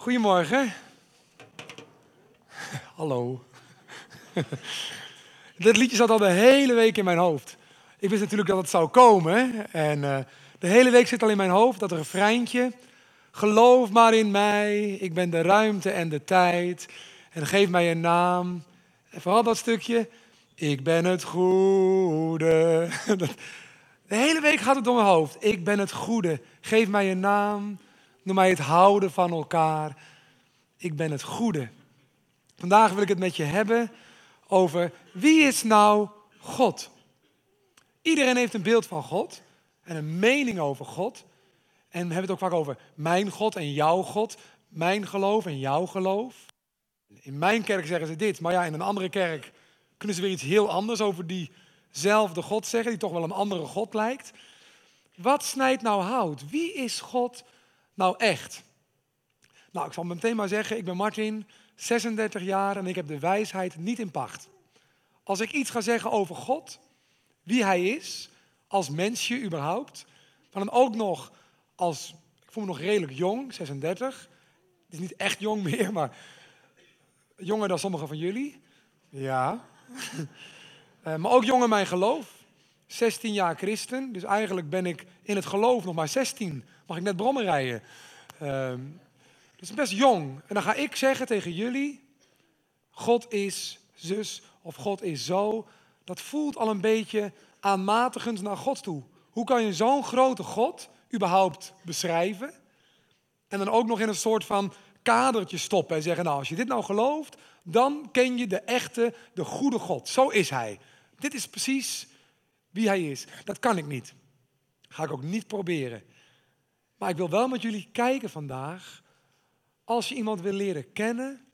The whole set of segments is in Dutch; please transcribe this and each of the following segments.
Goedemorgen. Hallo. Dit liedje zat al de hele week in mijn hoofd. Ik wist natuurlijk dat het zou komen. En uh, de hele week zit al in mijn hoofd dat refreintje. Geloof maar in mij, ik ben de ruimte en de tijd. En geef mij een naam. En vooral dat stukje. Ik ben het goede. De hele week gaat het door mijn hoofd. Ik ben het goede. Geef mij een naam. Noem mij het houden van elkaar. Ik ben het goede. Vandaag wil ik het met je hebben over wie is nou God? Iedereen heeft een beeld van God en een mening over God. En we hebben het ook vaak over mijn God en jouw God, mijn geloof en jouw geloof. In mijn kerk zeggen ze dit, maar ja, in een andere kerk kunnen ze weer iets heel anders over diezelfde God zeggen, die toch wel een andere God lijkt. Wat snijdt nou hout? Wie is God nou echt? Nou, ik zal meteen maar zeggen, ik ben Martin, 36 jaar en ik heb de wijsheid niet in pacht. Als ik iets ga zeggen over God, wie Hij is, als mensje überhaupt, maar dan ook nog als, ik voel me nog redelijk jong, 36. Het is niet echt jong meer, maar jonger dan sommigen van jullie. Ja. uh, maar ook jonger mijn geloof. 16 jaar christen, dus eigenlijk ben ik in het geloof nog maar 16. Mag ik net brommen rijden. Uh, dat is best jong. En dan ga ik zeggen tegen jullie, God is zus of God is zo. Dat voelt al een beetje aanmatigend naar God toe. Hoe kan je zo'n grote God überhaupt beschrijven? En dan ook nog in een soort van kadertje stoppen en zeggen, nou als je dit nou gelooft, dan ken je de echte, de goede God. Zo is Hij. Dit is precies wie Hij is. Dat kan ik niet. Ga ik ook niet proberen. Maar ik wil wel met jullie kijken vandaag als je iemand wil leren kennen,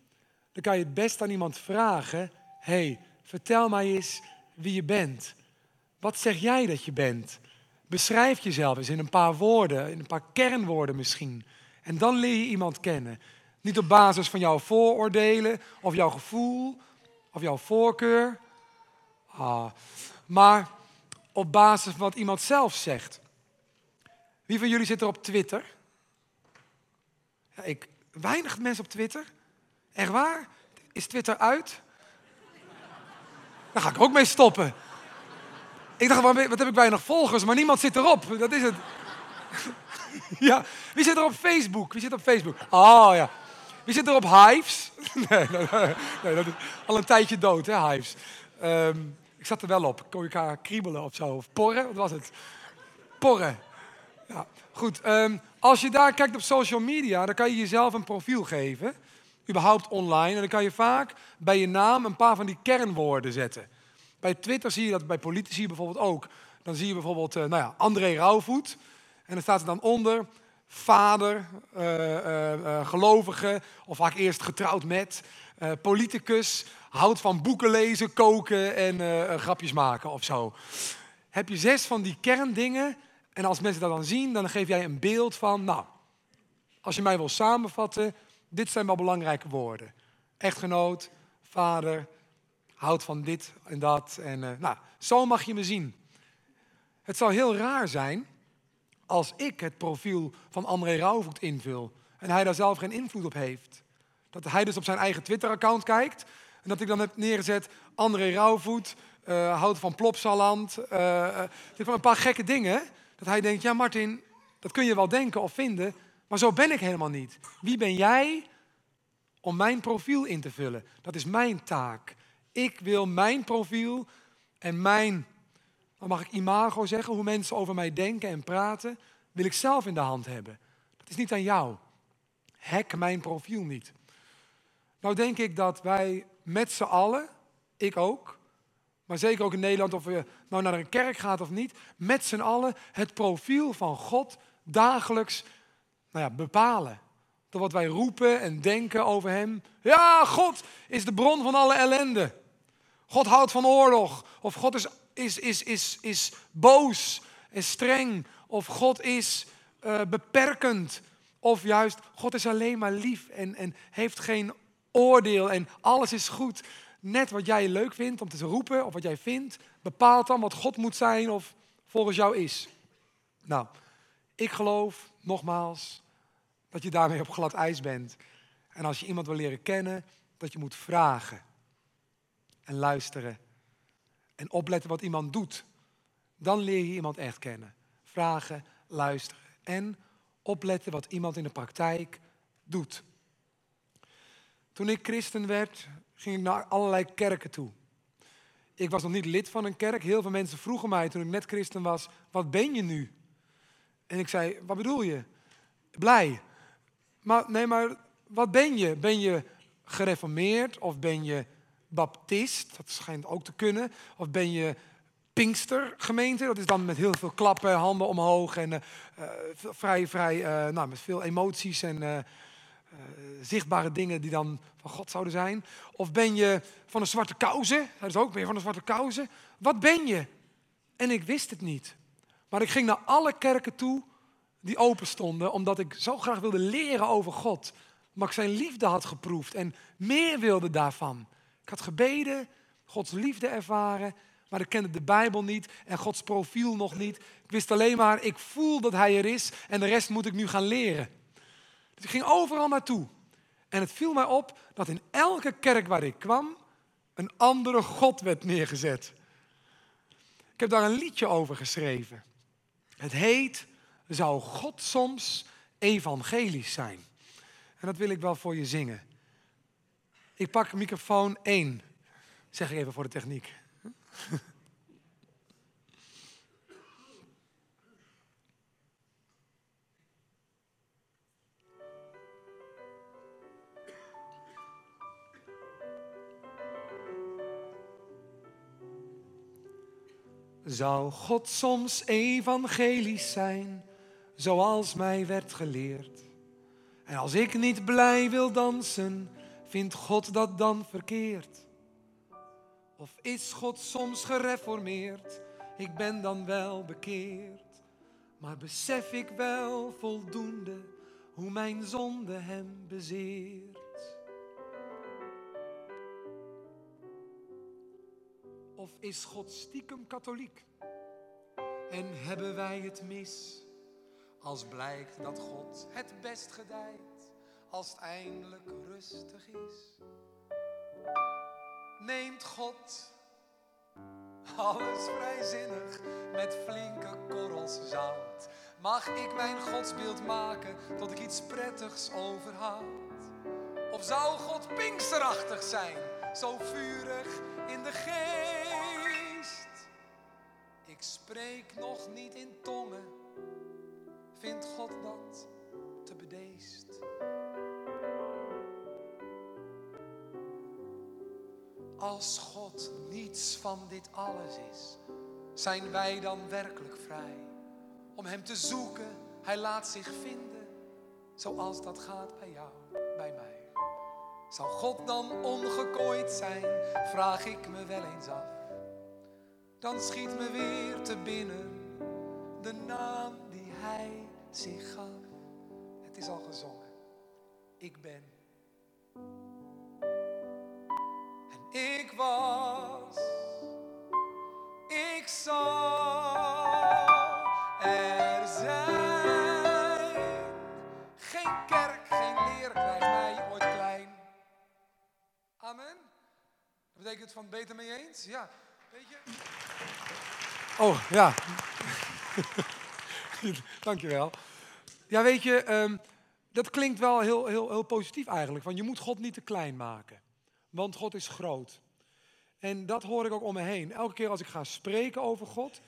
dan kan je het best aan iemand vragen: hey, vertel mij eens wie je bent. Wat zeg jij dat je bent? Beschrijf jezelf eens in een paar woorden, in een paar kernwoorden misschien. En dan leer je iemand kennen. Niet op basis van jouw vooroordelen of jouw gevoel of jouw voorkeur, ah, maar op basis van wat iemand zelf zegt. Wie van jullie zit er op Twitter? Ja, ik, weinig mensen op Twitter. Echt waar? Is Twitter uit? Daar ga ik ook mee stoppen. Ik dacht, wat heb ik weinig volgers, maar niemand zit erop. Dat is het. ja, wie zit er op Facebook? Wie zit op Facebook? Oh ja. Wie zit er op Hives? nee, nee, nee, dat is al een tijdje dood, hè, Hives. Ehm, ik zat er wel op. Kon je elkaar kriebelen of zo? Of porren? Wat was het? Porren. Ja, goed. Um, als je daar kijkt op social media, dan kan je jezelf een profiel geven. Überhaupt online. En dan kan je vaak bij je naam een paar van die kernwoorden zetten. Bij Twitter zie je dat bij politici bijvoorbeeld ook. Dan zie je bijvoorbeeld, uh, nou ja, André Rauwvoet. En dan staat er dan onder vader, uh, uh, gelovige, of vaak eerst getrouwd met, politicus, houdt van boeken lezen, koken en grapjes maken of zo. Heb je zes van die kerndingen en als mensen dat dan zien, dan geef jij een beeld van, nou, als je mij wil samenvatten, dit zijn wel belangrijke woorden. Echtgenoot, vader, houdt van dit en dat. En uh, nou, zo mag je me zien. Het zou heel raar zijn als ik het profiel van André Rauwvoet invul en hij daar zelf geen invloed op heeft. Dat hij dus op zijn eigen Twitter-account kijkt en dat ik dan heb neergezet André Rauwvoet, uh, houdt van Plopsaland. Uh, een paar gekke dingen. Hij denkt, ja Martin, dat kun je wel denken of vinden, maar zo ben ik helemaal niet. Wie ben jij om mijn profiel in te vullen? Dat is mijn taak. Ik wil mijn profiel en mijn, dan mag ik imago zeggen, hoe mensen over mij denken en praten, wil ik zelf in de hand hebben. Dat is niet aan jou. Hack mijn profiel niet. Nou denk ik dat wij met z'n allen, ik ook, maar zeker ook in Nederland, of je nou naar een kerk gaat of niet, met z'n allen het profiel van God dagelijks nou ja, bepalen. Door wat wij roepen en denken over Hem. Ja, God is de bron van alle ellende. God houdt van oorlog. Of God is, is, is, is, is boos en streng. Of God is uh, beperkend. Of juist, God is alleen maar lief en, en heeft geen oordeel en alles is goed net wat jij leuk vindt om te roepen, of wat jij vindt, bepaalt dan wat God moet zijn of volgens jou is. Nou, ik geloof nogmaals dat je daarmee op glad ijs bent. En als je iemand wil leren kennen, dat je moet vragen en luisteren en opletten wat iemand doet. Dan leer je iemand echt kennen. Vragen, luisteren en opletten wat iemand in de praktijk doet. Toen ik christen werd, ging ik naar allerlei kerken toe. Ik was nog niet lid van een kerk. Heel veel mensen vroegen mij toen ik net christen was: wat ben je nu? En ik zei: wat bedoel je? Blij. Maar nee, maar wat ben je? Ben je gereformeerd of ben je baptist? Dat schijnt ook te kunnen. Of ben je Pinkstergemeente? Dat is dan met heel veel klappen, handen omhoog en uh, vrij, vrij, uh, nou, met veel emoties en zichtbare dingen die dan van God zouden zijn. Of ben je van de zwarte kousen? Dat is ook, ben je van de zwarte kousen? Wat ben je? En ik wist het niet. Maar ik ging naar alle kerken toe die open stonden, omdat ik zo graag wilde leren over God. Maar ik zijn liefde had geproefd en meer wilde daarvan. Ik had gebeden, Gods liefde ervaren, maar ik kende de Bijbel niet en Gods profiel nog niet. Ik wist alleen maar, ik voel dat Hij er is en de rest moet ik nu gaan leren. Dus ik ging overal naartoe. En het viel mij op dat in elke kerk waar ik kwam, een andere God werd neergezet. Ik heb daar een liedje over geschreven. Het heet, zou God soms evangelisch zijn? En dat wil ik wel voor je zingen. Ik pak microfoon 1, zeg ik even voor de techniek. Zou God soms evangelisch zijn, zoals mij werd geleerd? En als ik niet blij wil dansen, vindt God dat dan verkeerd? Of is God soms gereformeerd? Ik ben dan wel bekeerd. Maar besef ik wel voldoende hoe mijn zonde hem bezeert? Of is God stiekem katholiek? En hebben wij het mis? Als blijkt dat God het best gedijt, als het eindelijk rustig is neemt God alles vrijzinnig met flinke korrels zout. Mag ik mijn godsbeeld maken tot ik iets prettigs overhoud? Of zou God pinksterachtig zijn, zo vurig in de geest? Spreek nog niet in tongen, vindt God dat te bedeesd? Als God niets van dit alles is, zijn wij dan werkelijk vrij om Hem te zoeken? Hij laat zich vinden, zoals dat gaat bij jou, bij mij. Zou God dan ongekooid zijn, vraag ik me wel eens af. Dan schiet me weer te binnen de naam die Hij zich gaf. Het is al gezongen. Ik ben ik was. Ik zal er zijn. Geen kerk, geen leer krijgt mij ooit klein. Amen. Dat betekent van beter mee eens? Ja. Weet je? Oh, ja. Dankjewel. Ja, weet je, um, dat klinkt wel heel, heel, heel positief eigenlijk. Van je moet God niet te klein maken want God is groot. En dat hoor ik ook om me heen. Elke keer als ik ga spreken over God,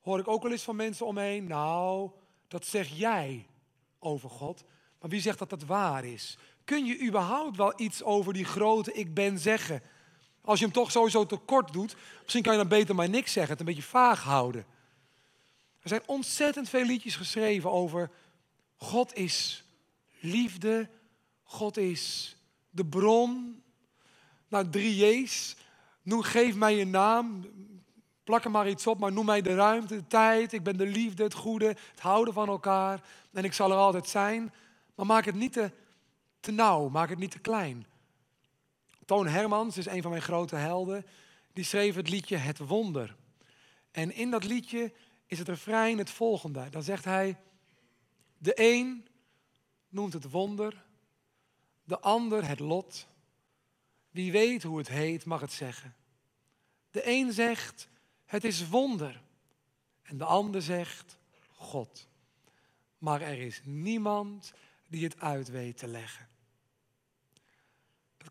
hoor ik ook wel eens van mensen om me heen. Nou, dat zeg jij over God. Maar wie zegt dat dat waar is? Kun je überhaupt wel iets over die grote ik ben zeggen? Als je hem toch sowieso tekort doet, misschien kan je dan beter maar niks zeggen, het een beetje vaag houden. Er zijn ontzettend veel liedjes geschreven over God is liefde, God is de bron, nou, drie J's. Geef mij je naam. Plak er maar iets op, maar noem mij de ruimte, de tijd. Ik ben de liefde, het goede, het houden van elkaar. En ik zal er altijd zijn. Maar maak het niet te, te nauw, maak het niet te klein. Toon Hermans is een van mijn grote helden. Die schreef het liedje Het Wonder. En in dat liedje is het refrein het volgende. Dan zegt hij, de een noemt het wonder, de ander het lot. Wie weet hoe het heet, mag het zeggen. De een zegt, het is wonder. En de ander zegt, God. Maar er is niemand die het uit weet te leggen.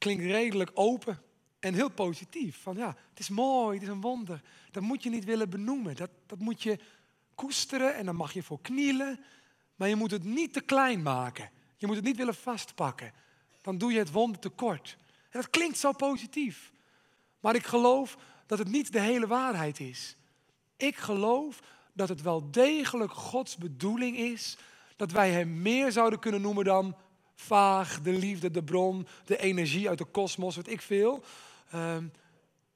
Klinkt redelijk open en heel positief. Van ja, het is mooi, het is een wonder. Dat moet je niet willen benoemen. Dat, dat moet je koesteren en dan mag je voor knielen. Maar je moet het niet te klein maken. Je moet het niet willen vastpakken. Dan doe je het wonder tekort. En dat klinkt zo positief. Maar ik geloof dat het niet de hele waarheid is. Ik geloof dat het wel degelijk Gods bedoeling is dat wij Hem meer zouden kunnen noemen dan vaag, de liefde, de bron, de energie uit de kosmos, wat ik veel. Ehm,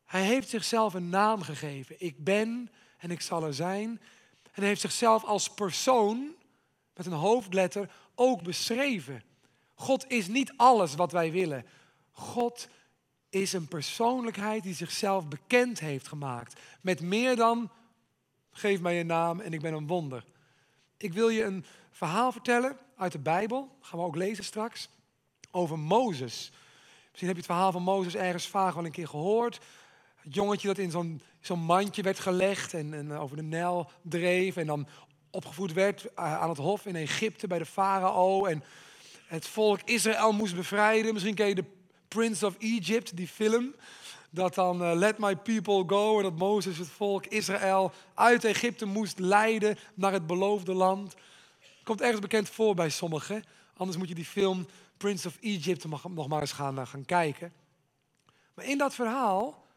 hij heeft zichzelf een naam gegeven. Ik ben en ik zal er zijn. En hij heeft zichzelf als persoon, met een hoofdletter, ook beschreven. God is niet alles wat wij willen. God is een persoonlijkheid die zichzelf bekend heeft gemaakt. Met meer dan, geef mij je naam en ik ben een wonder. Ik wil je een verhaal vertellen uit de Bijbel. Gaan we ook lezen straks. Over Mozes. Misschien heb je het verhaal van Mozes ergens vaag wel een keer gehoord. Het jongetje dat in zo'n zo'n mandje werd gelegd en, en, over de Nijl dreef. En dan opgevoed werd eh, aan het hof in Egypte bij de farao. En het volk Israël moest bevrijden. Misschien ken je de Prince of Egypt, die film. Dat dan uh, Let My People Go. En dat Mozes het volk Israël uit Egypte moest leiden naar het beloofde land. Komt ergens bekend voor bij sommigen. Anders moet je die film Prince of Egypt nog maar eens gaan, uh, gaan kijken. Maar in dat verhaal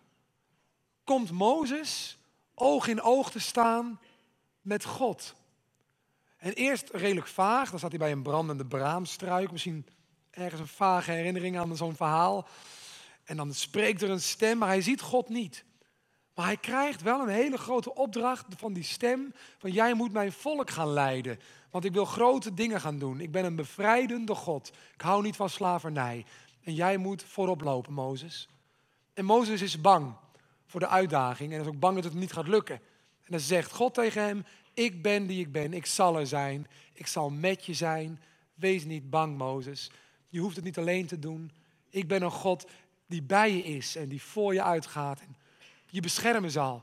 komt Mozes oog in oog te staan met God. En eerst redelijk vaag, dan staat hij bij een brandende braamstruik. Misschien ergens een vage herinnering aan zo'n verhaal. En dan spreekt er een stem, maar hij ziet God niet. Maar hij krijgt wel een hele grote opdracht van die stem: van jij moet mijn volk gaan leiden. Want ik wil grote dingen gaan doen. Ik ben een bevrijdende God. Ik hou niet van slavernij. En jij moet voorop lopen, Mozes. En Mozes is bang voor de uitdaging en is ook bang dat het niet gaat lukken. En dan zegt God tegen hem: Ik ben die ik ben. Ik zal er zijn. Ik zal met je zijn. Wees niet bang, Mozes. Je hoeft het niet alleen te doen. Ik ben een God die bij je is en die voor je uitgaat je beschermen zal.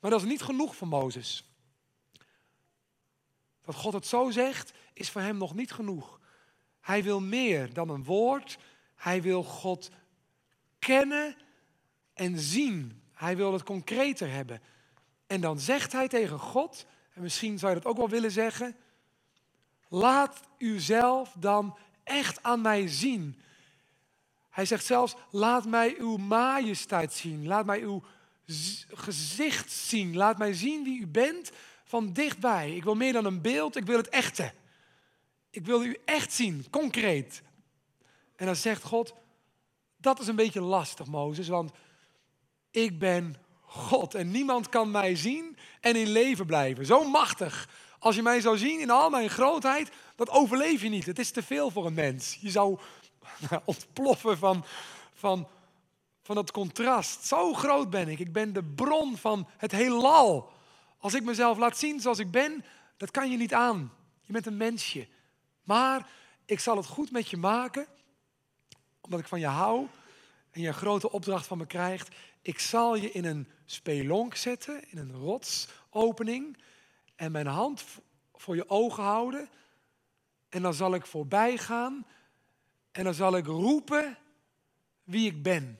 Maar dat is niet genoeg voor Mozes. Dat God het zo zegt, is voor hem nog niet genoeg. Hij wil meer dan een woord. Hij wil God kennen en zien. Hij wil het concreter hebben. En dan zegt hij tegen God, en misschien zou je dat ook wel willen zeggen, laat uzelf dan echt aan mij zien. Hij zegt zelfs, laat mij uw majesteit zien. Laat mij uw gezicht zien. Laat mij zien wie u bent van dichtbij. Ik wil meer dan een beeld, ik wil het echte. Ik wil u echt zien, concreet. En dan zegt God, dat is een beetje lastig, Mozes, want ik ben God en niemand kan mij zien en in leven blijven. Zo machtig. Als je mij zou zien in al mijn grootheid, dat overleef je niet. Het is te veel voor een mens. Je zou ontploffen van, van, van dat contrast. Zo groot ben ik. Ik ben de bron van het heelal. Als ik mezelf laat zien zoals ik ben, dat kan je niet aan. Je bent een mensje. Maar ik zal het goed met je maken, omdat ik van je hou en je een grote opdracht van me krijgt. Ik zal je in een spelonk zetten, in een rotsopening en mijn hand voor je ogen houden. En dan zal ik voorbij gaan en dan zal ik roepen wie ik ben.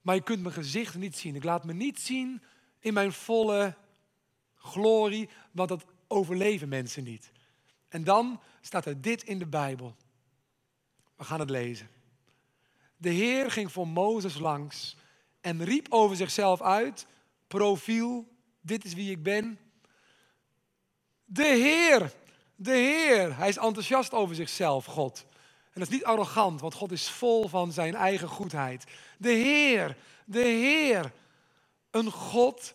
Maar je kunt mijn gezicht niet zien. Ik laat me niet zien in mijn volle glorie, want dat overleven mensen niet. En dan staat er dit in de Bijbel. We gaan het lezen. De Heer ging voor Mozes langs en riep over zichzelf uit: profiel, dit is wie ik ben. De Heer, de Heer. Hij is enthousiast over zichzelf, God. En dat is niet arrogant, want God is vol van zijn eigen goedheid. De Heer, de Heer. Een God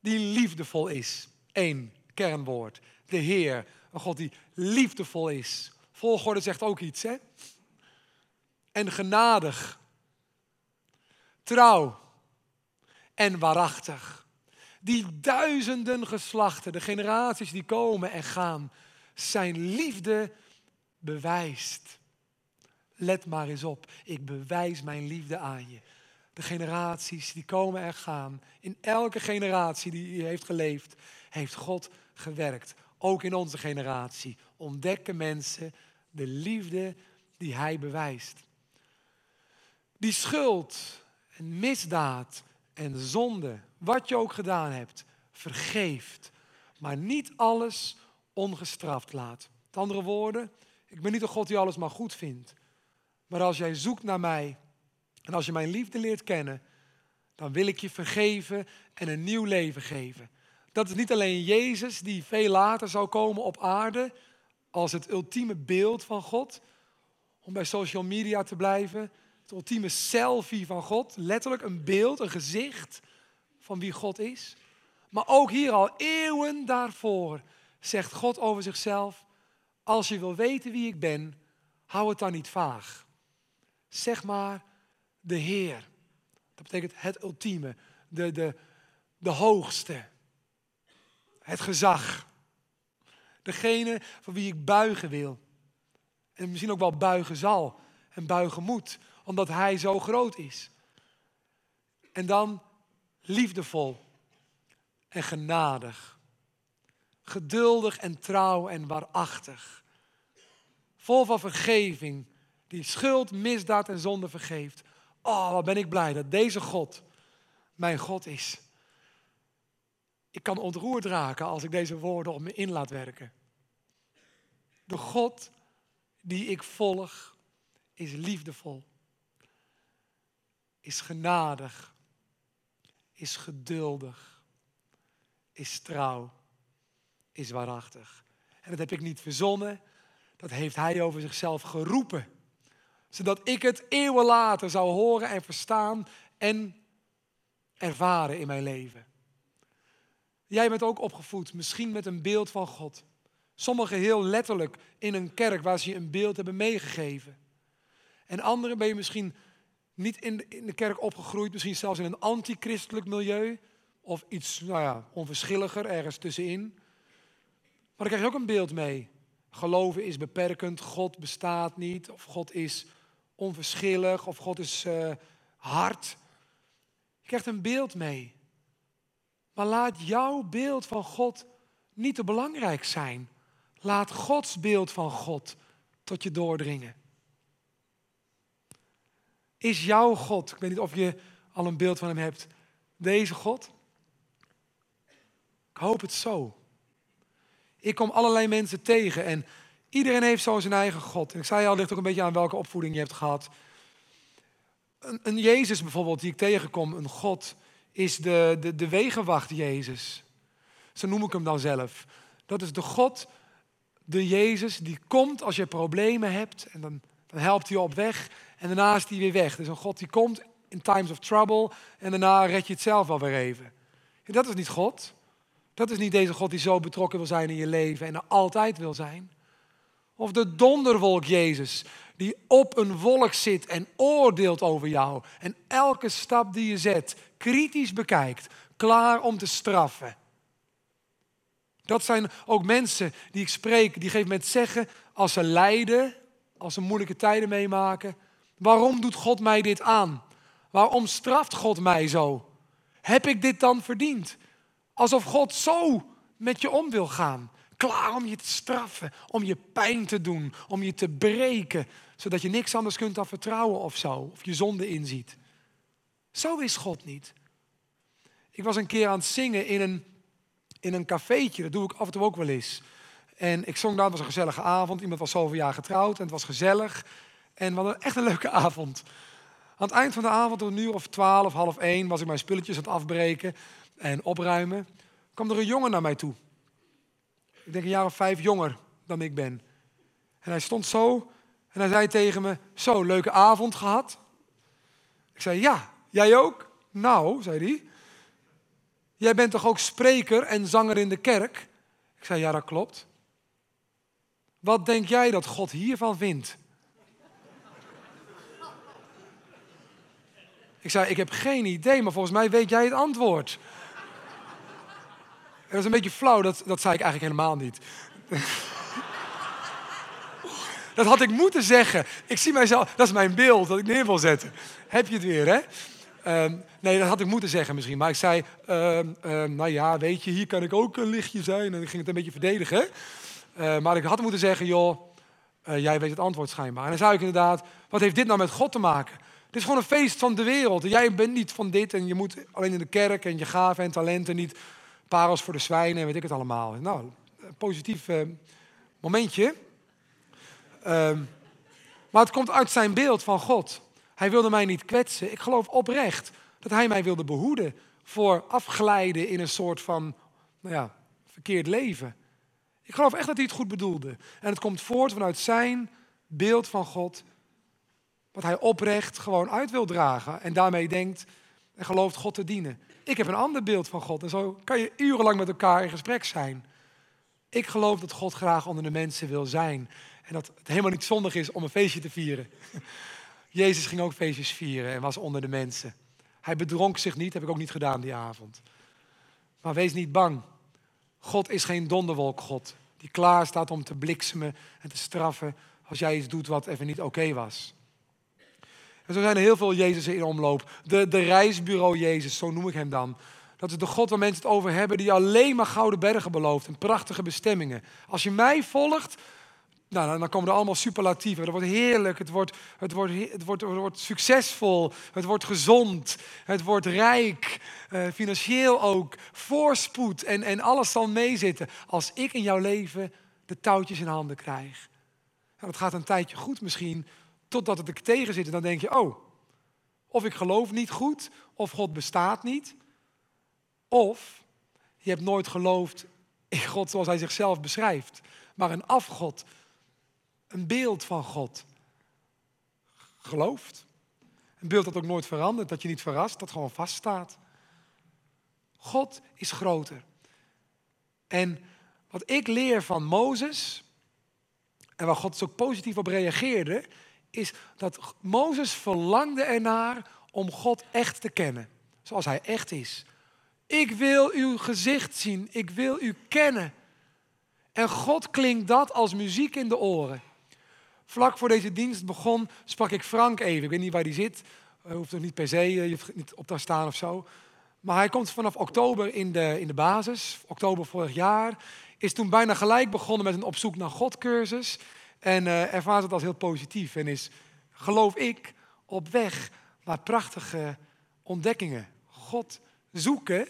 die liefdevol is. Eén kernwoord. De Heer, een God die liefdevol is. Volgorde zegt ook iets, hè? En genadig. Trouw. En waarachtig. Die duizenden geslachten, de generaties die komen en gaan, zijn liefde bewijst. Let maar eens op. Ik bewijs mijn liefde aan je. De generaties die komen en gaan. In elke generatie die heeft geleefd, heeft God gewerkt. Ook in onze generatie ontdekken mensen de liefde die Hij bewijst. Die schuld en misdaad en zonde, wat je ook gedaan hebt, vergeeft. Maar niet alles ongestraft laat. Met andere woorden, ik ben niet een God die alles maar goed vindt. Maar als jij zoekt naar mij en als je mijn liefde leert kennen, dan wil ik je vergeven en een nieuw leven geven. Dat is niet alleen Jezus die veel later zou komen op aarde als het ultieme beeld van God, om bij social media te blijven, het ultieme selfie van God, letterlijk een beeld, een gezicht van wie God is. Maar ook hier al eeuwen daarvoor zegt God over zichzelf, als je wil weten wie ik ben, hou het dan niet vaag. Zeg maar de Heer. Dat betekent het ultieme, de, de, de hoogste, het gezag. Degene voor wie ik buigen wil. En misschien ook wel buigen zal en buigen moet, omdat Hij zo groot is. En dan liefdevol en genadig. Geduldig en trouw en waarachtig. Vol van vergeving, die schuld, misdaad en zonde vergeeft. Oh, wat ben ik blij dat deze God mijn God is. Ik kan ontroerd raken als ik deze woorden op me in laat werken. De God die ik volg is liefdevol, is genadig, is geduldig, is trouw, is waarachtig. En dat heb ik niet verzonnen, dat heeft Hij over zichzelf geroepen. Zodat ik het eeuwen later zou horen en verstaan en ervaren in mijn leven. Jij bent ook opgevoed, misschien met een beeld van God. Sommigen heel letterlijk in een kerk waar ze je een beeld hebben meegegeven. En anderen ben je misschien niet in de, kerk opgegroeid, misschien zelfs in een antichristelijk milieu. Of iets nou ja, onverschilliger, ergens tussenin. Maar dan krijg je ook een beeld mee. Geloven is beperkend, God bestaat niet, of God is onverschillig, of God is uh, hard. Je krijgt een beeld mee. Maar laat jouw beeld van God niet te belangrijk zijn. Laat Gods beeld van God tot je doordringen. Is jouw God, ik weet niet of je al een beeld van hem hebt, deze God? Ik hoop het zo. Ik kom allerlei mensen tegen en iedereen heeft zo zijn eigen God. Ik zei al, ligt ook een beetje aan welke opvoeding je hebt gehad. Een, een Jezus bijvoorbeeld, die ik tegenkom, een God, is de, de, de wegenwacht Jezus. Zo noem ik hem dan zelf. Dat is de God, de Jezus, die komt als je problemen hebt en dan, dan helpt hij je op weg en daarna is hij weer weg. Dus een God die komt in times of trouble en daarna red je het zelf wel weer even. En dat is niet God. Dat is niet deze God die zo betrokken wil zijn in je leven en er altijd wil zijn. Of de donderwolk Jezus, die op een wolk zit en oordeelt over jou. En elke stap die je zet, kritisch bekijkt, klaar om te straffen. Dat zijn ook mensen die ik spreek, die geven met zeggen, als ze lijden, als ze moeilijke tijden meemaken, waarom doet God mij dit aan? Waarom straft God mij zo? Heb ik dit dan verdiend? Alsof God zo met je om wil gaan. Klaar om je te straffen, om je pijn te doen, om je te breken, zodat je niks anders kunt dan vertrouwen of zo, of je zonde inziet. Zo is God niet. Ik was een keer aan het zingen in een, in een cafeetje, dat doe ik af en toe ook wel eens. En ik zong daar, het was een gezellige avond. Iemand was zoveel jaar getrouwd en het was gezellig. En we hadden echt een leuke avond. Aan het eind van de avond, om nu of twaalf, half één, was ik mijn spulletjes aan het afbreken en opruimen. kwam er een jongen naar mij toe. Ik denk een jaar of vijf jonger dan ik ben. En hij stond zo en hij zei tegen me, zo, leuke avond gehad? Ik zei, ja, jij ook? Nou, zei hij, jij bent toch ook spreker en zanger in de kerk? Ik zei, ja, dat klopt. Wat denk jij dat God hiervan vindt? Ik zei, ik heb geen idee, maar volgens mij weet jij het antwoord. Dat is een beetje flauw, dat, dat zei ik eigenlijk helemaal niet. Dat had ik moeten zeggen. Ik zie mijzelf, dat is mijn beeld dat ik neer wil zetten. Heb je het weer, hè? Ehm, nee, dat had ik moeten zeggen misschien. Maar ik zei, ehm, ehm, nou ja, weet je, hier kan ik ook een lichtje zijn. En ik ging het een beetje verdedigen. Uh, maar ik had moeten zeggen, joh, uh, jij weet het antwoord schijnbaar. En dan zei ik inderdaad, wat heeft dit nou met God te maken? Het is gewoon een feest van de wereld. Jij bent niet van dit en je moet alleen in de kerk en je gaven en talenten niet parels voor de zwijnen en weet ik het allemaal. Nou, positief uh, momentje. maar het komt uit zijn beeld van God. Hij wilde mij niet kwetsen. Ik geloof oprecht dat hij mij wilde behoeden voor afglijden in een soort van nou ja, verkeerd leven. Ik geloof echt dat hij het goed bedoelde. En het komt voort vanuit zijn beeld van God, wat hij oprecht gewoon uit wil dragen. En daarmee denkt en gelooft God te dienen. Ik heb een ander beeld van God en zo kan je urenlang met elkaar in gesprek zijn. Ik geloof dat God graag onder de mensen wil zijn. En dat het helemaal niet zondig is om een feestje te vieren. Jezus ging ook feestjes vieren en was onder de mensen. Hij bedronk zich niet, heb ik ook niet gedaan die avond. Maar wees niet bang. God is geen donderwolk God die klaar staat om te bliksemen en te straffen als jij iets doet wat even niet oké was. En zo zijn er heel veel Jezusen in omloop. De, de reisbureau Jezus, zo noem ik hem dan. Dat is de God waar mensen het over hebben die alleen maar gouden bergen belooft en prachtige bestemmingen. Als je mij volgt, nou, dan komen er allemaal superlatieven. Het wordt heerlijk, het wordt, het, wordt, het, wordt, het wordt succesvol, het wordt gezond, het wordt rijk, eh, financieel ook, voorspoed en, en alles zal meezitten. Als ik in jouw leven de touwtjes in handen krijg. Nou, dat gaat een tijdje goed misschien, totdat het er tegen zit en dan denk je, oh, of ik geloof niet goed, of God bestaat niet. Of je hebt nooit geloofd in God zoals hij zichzelf beschrijft, maar een afgod een beeld van God gelooft. Een beeld dat ook nooit verandert, dat je niet verrast, dat gewoon vaststaat. God is groter. En wat ik leer van Mozes, en waar God zo positief op reageerde, is dat Mozes verlangde ernaar om God echt te kennen, zoals hij echt is. Ik wil uw gezicht zien, ik wil u kennen. En God klinkt dat als muziek in de oren. Vlak voor deze dienst begon, sprak ik Frank even. Ik weet niet waar die zit. Uh, hoeft er niet per se, uh, je niet op te staan of zo. Maar hij komt vanaf oktober in de, in de basis. Oktober vorig jaar. Is toen bijna gelijk begonnen met een op zoek naar God cursus. En uh, ervaart het als heel positief. En is, geloof ik, op weg naar prachtige ontdekkingen. God zoeken,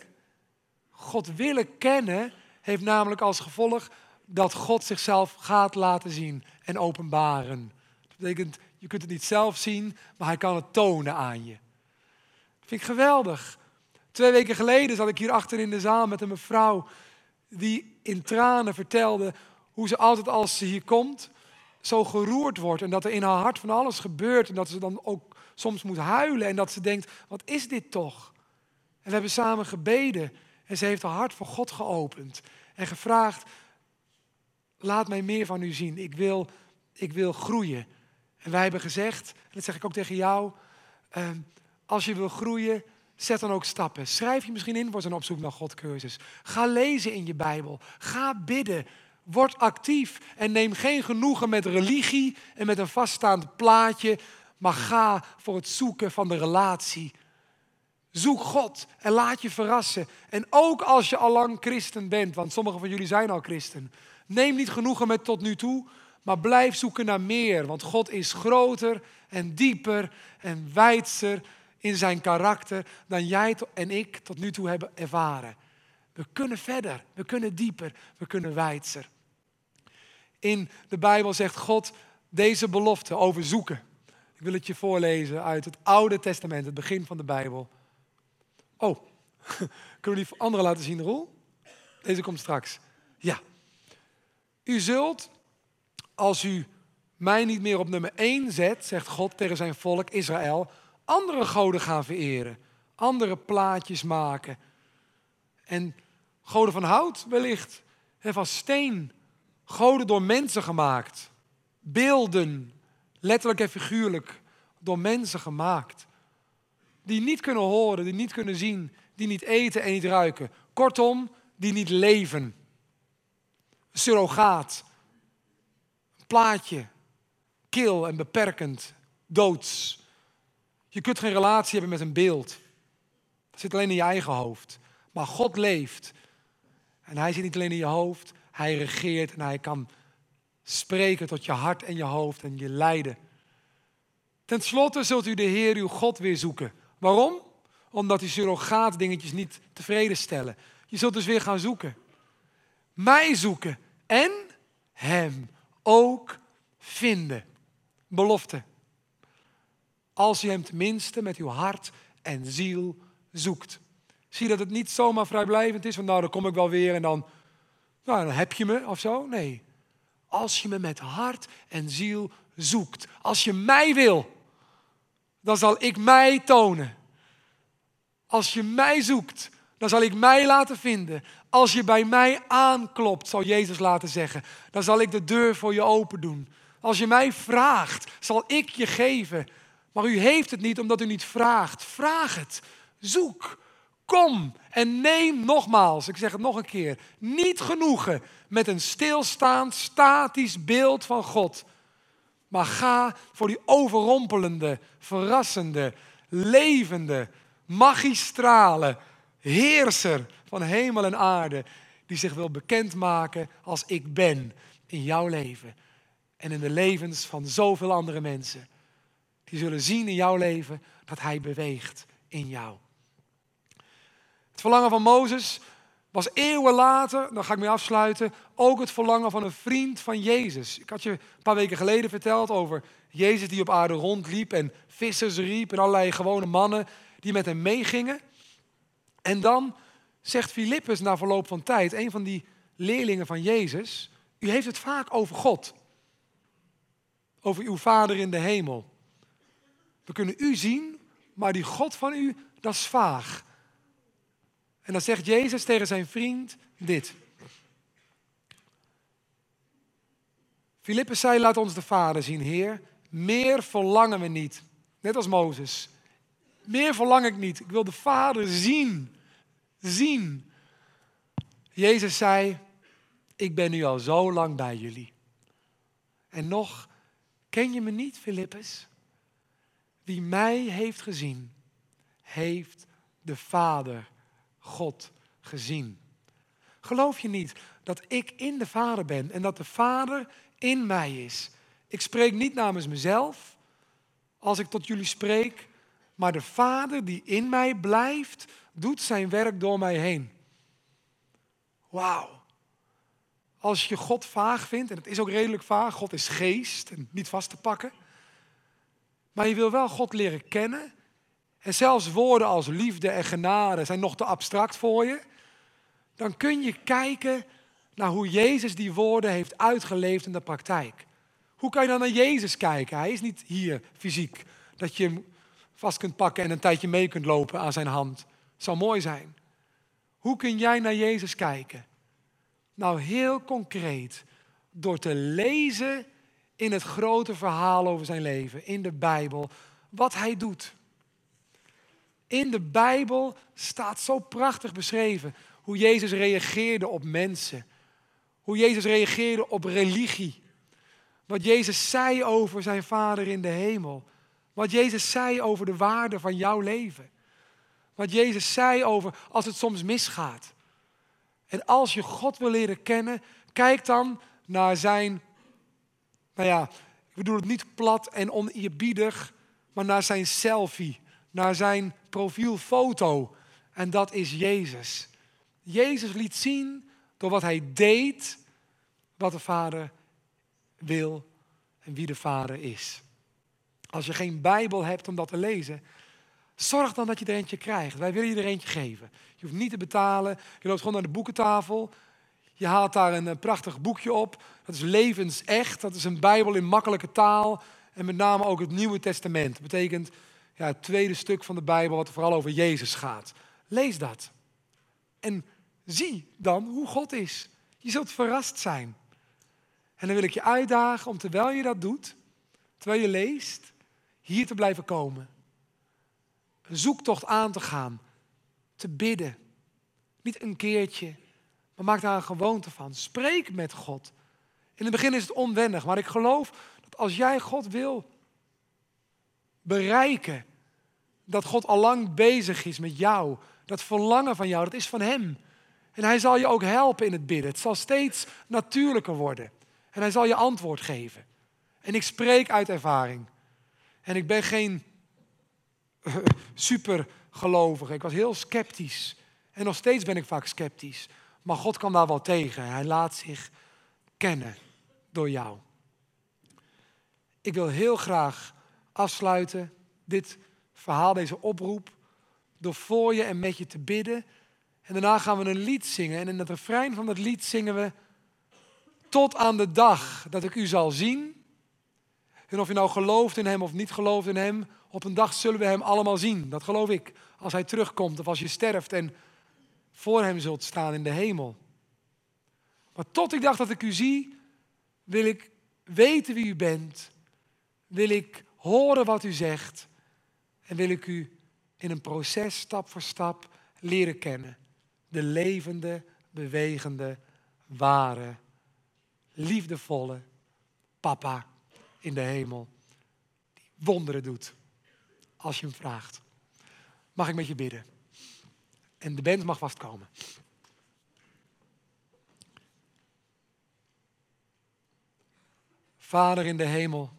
God willen kennen, heeft namelijk als gevolg dat God zichzelf gaat laten zien en openbaren. Dat betekent, je kunt het niet zelf zien, maar hij kan het tonen aan je. Dat vind ik geweldig. Twee weken geleden zat ik hier achter in de zaal met een mevrouw die in tranen vertelde hoe ze altijd als ze hier komt zo geroerd wordt en dat er in haar hart van alles gebeurt en dat ze dan ook soms moet huilen en dat ze denkt, wat is dit toch? En we hebben samen gebeden en ze heeft haar hart voor God geopend en gevraagd, laat mij meer van u zien. Ik wil, ik wil groeien. En wij hebben gezegd, en dat zeg ik ook tegen jou, ehm, als je wil groeien, zet dan ook stappen. Schrijf je misschien in voor zo'n opzoek naar God cursus. Ga lezen in je Bijbel. Ga bidden. Word actief en neem geen genoegen met religie en met een vaststaand plaatje, maar ga voor het zoeken van de relatie. Zoek God en laat je verrassen. En ook als je al lang christen bent, want sommigen van jullie zijn al christen. Neem niet genoegen met tot nu toe, maar blijf zoeken naar meer. Want God is groter en dieper en wijdser in zijn karakter dan jij en ik tot nu toe hebben ervaren. We kunnen verder, we kunnen dieper, we kunnen wijdser. In de Bijbel zegt God deze belofte over zoeken. Ik wil het je voorlezen uit het Oude Testament, het begin van de Bijbel. Oh, kunnen we die anderen laten zien, Roel? Deze komt straks. Ja. U zult, als u mij niet meer op nummer 1 zet, zegt God tegen zijn volk Israël, andere goden gaan vereren, andere plaatjes maken. En goden van hout wellicht, en van steen, goden door mensen gemaakt, beelden, letterlijk en figuurlijk, door mensen gemaakt. Die niet kunnen horen, die niet kunnen zien, die niet eten en niet ruiken. Kortom, die niet leven surrogaat. Een plaatje. kil en beperkend, doods. Je kunt geen relatie hebben met een beeld. Dat zit alleen in je eigen hoofd. Maar God leeft. En hij zit niet alleen in je hoofd, hij regeert en hij kan spreken tot je hart en je hoofd en je lijden. Ten slotte zult u de Heer uw God weer zoeken. Waarom? Omdat die surrogaat dingetjes niet tevreden stellen. Je zult dus weer gaan zoeken. Mij zoeken en hem ook vinden. Belofte. Als u hem tenminste met uw hart en ziel zoekt. Zie dat het niet zomaar vrijblijvend is, van nou dan kom ik wel weer en dan, nou, dan heb je me of zo. Nee. Als je me met hart en ziel zoekt. Als je mij wil, dan zal ik mij tonen. Als je mij zoekt, dan zal ik mij laten vinden. Als je bij mij aanklopt, zal Jezus laten zeggen, dan zal ik de deur voor je open doen. Als je mij vraagt, zal ik je geven. Maar u heeft het niet omdat u niet vraagt. Vraag het. Zoek. Kom en neem nogmaals, ik zeg het nog een keer, niet genoegen met een stilstaand, statisch beeld van God. Maar ga voor die overrompelende, verrassende, levende, magistrale heerser van hemel en aarde, die zich wil bekendmaken als ik ben in jouw leven en in de levens van zoveel andere mensen. Die zullen zien in jouw leven dat Hij beweegt in jou. Het verlangen van Mozes was eeuwen later, daar ga ik mee afsluiten, ook het verlangen van een vriend van Jezus. Ik had je een paar weken geleden verteld over Jezus die op aarde rondliep en vissers riep en allerlei gewone mannen die met hem meegingen. En dan zegt Filippus na verloop van tijd, een van die leerlingen van Jezus, u heeft het vaak over God. Over uw Vader in de hemel. We kunnen u zien, maar die God van u, dat is vaag. En dan zegt Jezus tegen zijn vriend dit. Filippus zei, laat ons de Vader zien, Heer. Meer verlangen we niet. Net als Mozes. Meer verlang ik niet. Ik wil de Vader zien. Zien. Jezus zei, ik ben nu al zo lang bij jullie. En nog, ken je me niet, Filippus? Wie mij heeft gezien, heeft de Vader God gezien. Geloof je niet dat ik in de Vader ben en dat de Vader in mij is? Ik spreek niet namens mezelf als ik tot jullie spreek, maar de Vader die in mij blijft, doet zijn werk door mij heen. Wauw. Als je God vaag vindt, en het is ook redelijk vaag, God is geest en niet vast te pakken. Maar je wil wel God leren kennen en zelfs woorden als liefde en genade zijn nog te abstract voor je, dan kun je kijken naar hoe Jezus die woorden heeft uitgeleefd in de praktijk. Hoe kan je dan naar Jezus kijken? Hij is niet hier fysiek, dat je hem vast kunt pakken en een tijdje mee kunt lopen aan zijn hand. Zou mooi zijn. Hoe kun jij naar Jezus kijken? Nou, heel concreet, door te lezen in het grote verhaal over zijn leven, in de Bijbel, wat hij doet. In de Bijbel staat zo prachtig beschreven hoe Jezus reageerde op mensen. Hoe Jezus reageerde op religie. Wat Jezus zei over zijn Vader in de hemel. Wat Jezus zei over de waarde van jouw leven. Wat Jezus zei over als het soms misgaat. En als je God wil leren kennen, kijk dan naar zijn, nou ja, ik bedoel het niet plat en oneerbiedig, maar naar zijn selfie naar zijn profielfoto. En dat is Jezus. Jezus liet zien door wat hij deed, wat de Vader wil en wie de Vader is. Als je geen Bijbel hebt om dat te lezen, zorg dan dat je er eentje krijgt. Wij willen je er eentje geven. Je hoeft niet te betalen. Je loopt gewoon naar de boekentafel. Je haalt daar een prachtig boekje op. Dat is levensecht. Dat is een Bijbel in makkelijke taal. En met name ook het Nieuwe Testament. Dat betekent ja, het tweede stuk van de Bijbel, wat vooral over Jezus gaat. Lees dat. En zie dan hoe God is. Je zult verrast zijn. En dan wil ik je uitdagen om terwijl je dat doet, terwijl je leest, hier te blijven komen. Een zoektocht aan te gaan. Te bidden. Niet een keertje, maar maak daar een gewoonte van. Spreek met God. In het begin is het onwennig, maar ik geloof Dat als jij God wil bereiken, dat God al lang bezig is met jou. Dat verlangen van jou, dat is van Hem. En Hij zal je ook helpen in het bidden. Het zal steeds natuurlijker worden. En Hij zal je antwoord geven. En ik spreek uit ervaring. En ik ben geen supergelovige. Ik was heel sceptisch. En nog steeds ben ik vaak sceptisch. Maar God kan daar wel tegen. Hij laat zich kennen door jou. Ik wil heel graag afsluiten dit verhaal, deze oproep, door voor je en met je te bidden. En daarna gaan we een lied zingen. En in het refrein van dat lied zingen we tot aan de dag dat ik u zal zien. En of je nou gelooft in hem of niet gelooft in hem, op een dag zullen we hem allemaal zien. Dat geloof ik. Als hij terugkomt of als je sterft en voor hem zult staan in de hemel. Maar tot ik dacht dat ik u zie, wil ik weten wie u bent. Wil ik horen wat u zegt. En wil ik u in een proces stap voor stap leren kennen. De levende, bewegende, ware, liefdevolle papa in de hemel. Die wonderen doet als je hem vraagt. Mag ik met je bidden? En de band mag vastkomen. Vader in de hemel,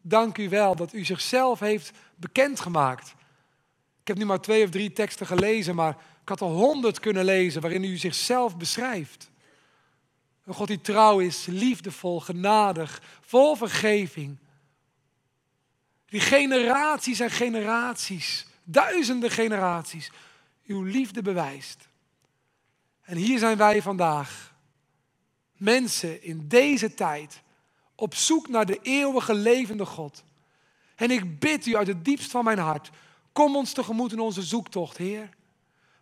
dank u wel dat u zichzelf heeft bekendgemaakt. Ik heb nu maar twee of drie teksten gelezen, maar ik had er honderd kunnen lezen waarin u zichzelf beschrijft. Een God die trouw is, liefdevol, genadig, vol vergeving. Die generaties en generaties, duizenden generaties, uw liefde bewijst. En hier zijn wij vandaag, mensen in deze tijd, op zoek naar de eeuwige levende God. En ik bid u uit het diepst van mijn hart, kom ons tegemoet in onze zoektocht, Heer.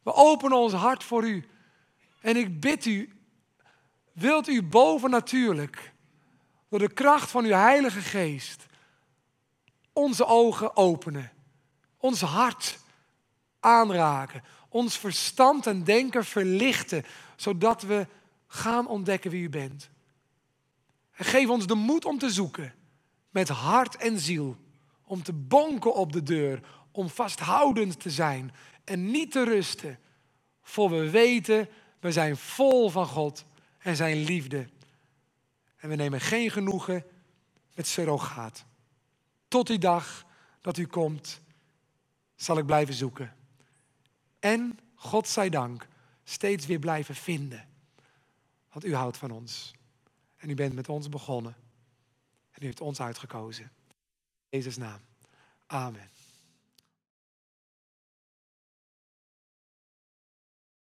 We openen ons hart voor u. En ik bid u, wilt u bovennatuurlijk, door de kracht van uw Heilige Geest, onze ogen openen, ons hart aanraken, ons verstand en denken verlichten, zodat we gaan ontdekken wie u bent. En geef ons de moed om te zoeken, met hart en ziel, om te bonken op de deur, om vasthoudend te zijn en niet te rusten, voor we weten, we zijn vol van God en zijn liefde. En we nemen geen genoegen met surrogaat. Tot die dag dat u komt, zal ik blijven zoeken. En, God zij dank, steeds weer blijven vinden. Want u houdt van ons. En u bent met ons begonnen. En u heeft ons uitgekozen. In Jezus' naam. Amen.